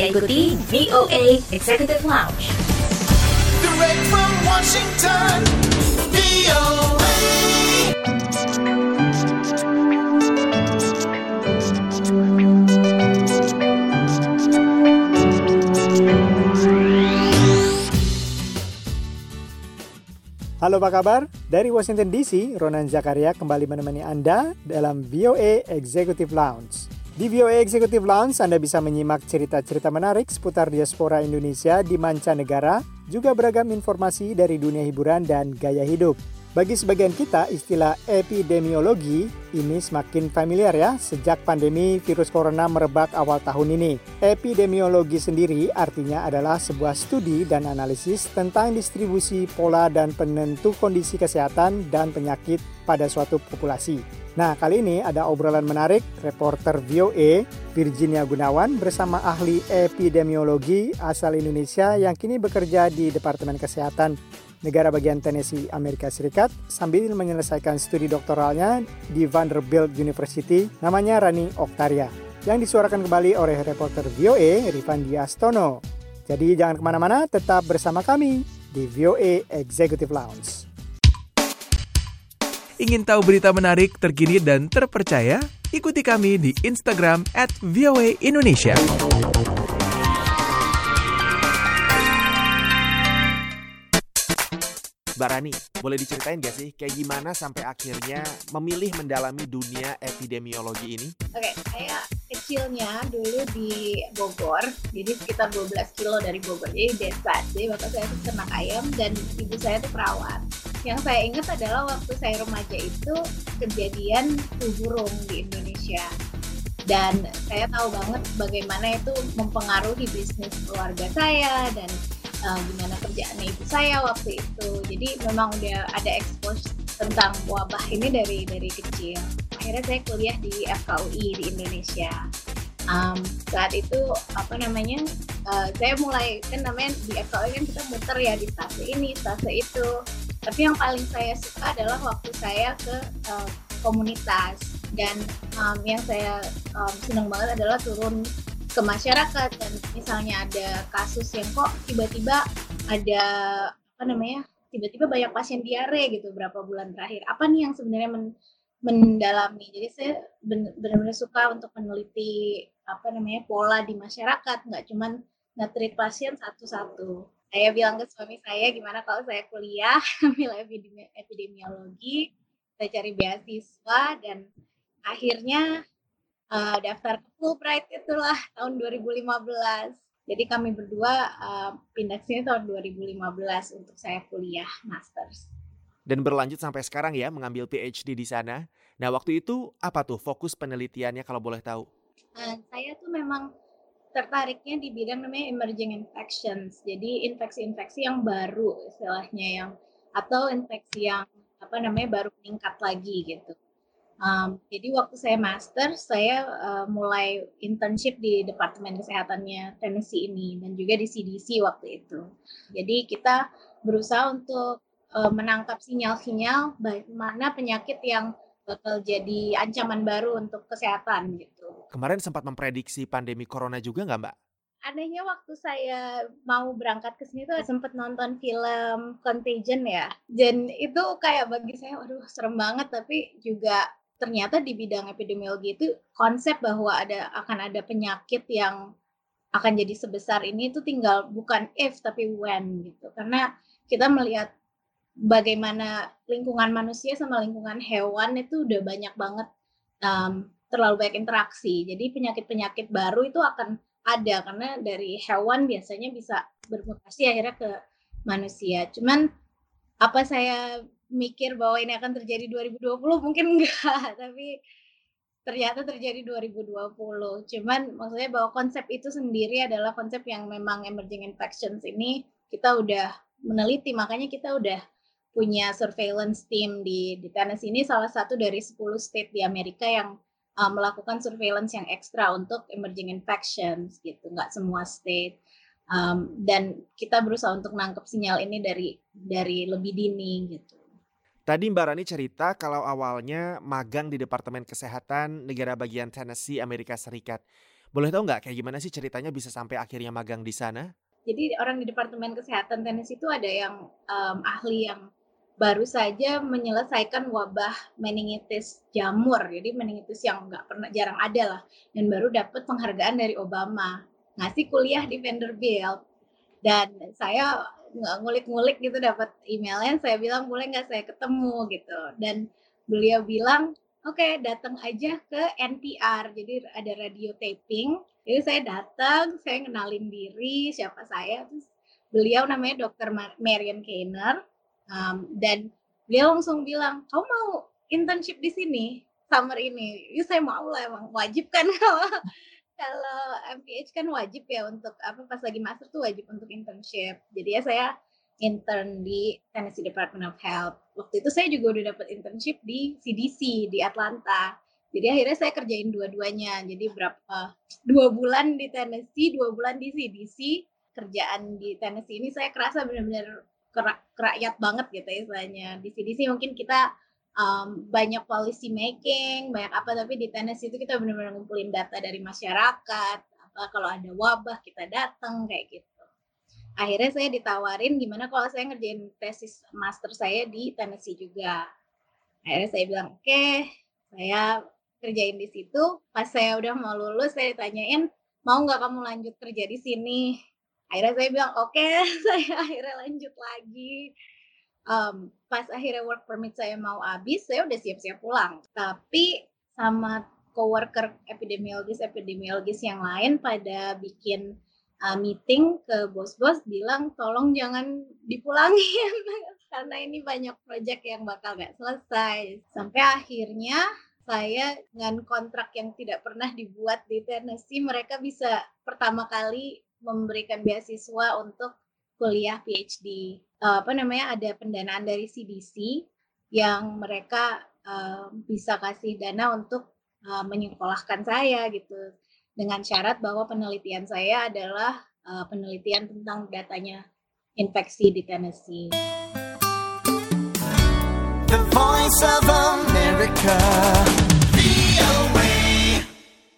Anda ikuti VOA Executive Lounge. Direct from Washington, VOA. Halo apa kabar? Dari Washington DC, Ronan Zakaria kembali menemani Anda dalam VOA Executive Lounge. Di VOA Executive Lounge, Anda bisa menyimak cerita-cerita menarik seputar diaspora Indonesia di mancanegara, juga beragam informasi dari dunia hiburan dan gaya hidup. Bagi sebagian kita, istilah epidemiologi ini semakin familiar ya sejak pandemi virus corona merebak awal tahun ini. Epidemiologi sendiri artinya adalah sebuah studi dan analisis tentang distribusi pola dan penentu kondisi kesehatan dan penyakit pada suatu populasi. Nah, kali ini ada obrolan menarik reporter VOA Virginia Gunawan bersama ahli epidemiologi asal Indonesia yang kini bekerja di Departemen Kesehatan negara bagian Tennessee, Amerika Serikat, sambil menyelesaikan studi doktoralnya di Vanderbilt University, namanya Rani Oktaria, yang disuarakan kembali oleh reporter VOA Rifandi Astono. Jadi jangan ke mana-mana, tetap bersama kami di VOA Executive Lounge. Ingin tahu berita menarik, terkini, dan terpercaya? Ikuti kami di Instagram at VOA Indonesia. Mbak Rani, boleh diceritain gak sih kayak gimana sampai akhirnya memilih mendalami dunia epidemiologi ini? Oke, saya kecilnya dulu di Bogor, jadi sekitar 12 kilo dari Bogor, jadi desa. Jadi bapak saya itu ternak ayam dan ibu saya itu perawat. Yang saya ingat adalah waktu saya remaja itu kejadian flu burung di Indonesia. Dan saya tahu banget bagaimana itu mempengaruhi bisnis keluarga saya dan uh, gimana kerjaannya ibu saya waktu itu. Jadi memang udah ada expose tentang wabah ini dari dari kecil. Akhirnya saya kuliah di FKUI di Indonesia. Um, saat itu apa namanya uh, saya mulai kan namanya di FKUI kan kita muter ya di stase ini stase itu tapi yang paling saya suka adalah waktu saya ke uh, komunitas. Dan um, yang saya um, senang banget adalah turun ke masyarakat. Dan misalnya ada kasus yang kok tiba-tiba ada apa namanya tiba-tiba banyak pasien diare gitu berapa bulan terakhir. Apa nih yang sebenarnya men mendalami? Jadi saya benar-benar suka untuk meneliti apa namanya pola di masyarakat. Nggak cuman nge-treat pasien satu-satu saya bilang ke suami saya gimana kalau saya kuliah ambil epidemiologi saya cari beasiswa dan akhirnya uh, daftar ke Fulbright itulah tahun 2015 jadi kami berdua uh, pindah sini tahun 2015 untuk saya kuliah masters dan berlanjut sampai sekarang ya mengambil PhD di sana. Nah waktu itu apa tuh fokus penelitiannya kalau boleh tahu? Uh, saya tuh memang tertariknya di bidang namanya emerging infections. Jadi infeksi-infeksi yang baru istilahnya yang atau infeksi yang apa namanya baru meningkat lagi gitu. Um, jadi waktu saya master, saya uh, mulai internship di Departemen Kesehatannya Tennessee ini dan juga di CDC waktu itu. Jadi kita berusaha untuk uh, menangkap sinyal-sinyal bagaimana penyakit yang bakal jadi ancaman baru untuk kesehatan gitu. Kemarin sempat memprediksi pandemi corona juga nggak Mbak? Anehnya waktu saya mau berangkat ke sini tuh sempat nonton film Contagion ya. Dan itu kayak bagi saya waduh serem banget tapi juga ternyata di bidang epidemiologi itu konsep bahwa ada akan ada penyakit yang akan jadi sebesar ini itu tinggal bukan if tapi when gitu. Karena kita melihat bagaimana lingkungan manusia sama lingkungan hewan itu udah banyak banget um, terlalu banyak interaksi. Jadi penyakit-penyakit baru itu akan ada karena dari hewan biasanya bisa bermutasi akhirnya ke manusia. Cuman apa saya mikir bahwa ini akan terjadi 2020 mungkin enggak, tapi ternyata terjadi 2020. Cuman maksudnya bahwa konsep itu sendiri adalah konsep yang memang emerging infections ini kita udah meneliti, makanya kita udah punya surveillance team di di Tennessee ini salah satu dari 10 state di Amerika yang uh, melakukan surveillance yang ekstra untuk emerging infections gitu, nggak semua state. Um, dan kita berusaha untuk nangkep sinyal ini dari dari lebih dini gitu. Tadi Mbak Rani cerita kalau awalnya magang di Departemen Kesehatan negara bagian Tennessee, Amerika Serikat. Boleh tahu nggak kayak gimana sih ceritanya bisa sampai akhirnya magang di sana? Jadi orang di Departemen Kesehatan Tennessee itu ada yang um, ahli yang baru saja menyelesaikan wabah meningitis jamur. Jadi meningitis yang nggak pernah jarang ada lah. Dan baru dapat penghargaan dari Obama. Ngasih kuliah di Vanderbilt. Dan saya ngulik-ngulik gitu dapat emailnya. Saya bilang boleh nggak saya ketemu gitu. Dan beliau bilang oke datang aja ke NPR. Jadi ada radio taping. Jadi saya datang, saya kenalin diri siapa saya. Terus beliau namanya Dr. Marion Kainer Um, dan dia langsung bilang, kamu mau internship di sini summer ini? Ya saya mau lah, emang wajib kan kalau kalau MPH kan wajib ya untuk apa pas lagi master tuh wajib untuk internship. Jadi ya saya intern di Tennessee Department of Health. Waktu itu saya juga udah dapat internship di CDC di Atlanta. Jadi akhirnya saya kerjain dua-duanya. Jadi berapa dua bulan di Tennessee, dua bulan di CDC. Kerjaan di Tennessee ini saya kerasa benar-benar kerakyat banget gitu ya istilahnya. Di sini mungkin kita um, banyak policy making, banyak apa tapi di Tennessee itu kita benar-benar ngumpulin data dari masyarakat. Apa kalau ada wabah kita datang kayak gitu. Akhirnya saya ditawarin gimana kalau saya ngerjain tesis master saya di Tennessee juga. Akhirnya saya bilang, "Oke, okay, saya kerjain di situ." Pas saya udah mau lulus, saya ditanyain, "Mau nggak kamu lanjut kerja di sini?" Akhirnya saya bilang oke okay. saya akhirnya lanjut lagi um, pas akhirnya work permit saya mau habis saya udah siap-siap pulang tapi sama coworker epidemiologis epidemiologis yang lain pada bikin uh, meeting ke bos-bos bilang tolong jangan dipulangin karena ini banyak proyek yang bakal gak selesai sampai akhirnya saya dengan kontrak yang tidak pernah dibuat di Tennessee mereka bisa pertama kali memberikan beasiswa untuk kuliah PhD. Uh, apa namanya ada pendanaan dari CDC yang mereka uh, bisa kasih dana untuk uh, menyekolahkan saya gitu dengan syarat bahwa penelitian saya adalah uh, penelitian tentang datanya infeksi di Tennessee. The Voice of America.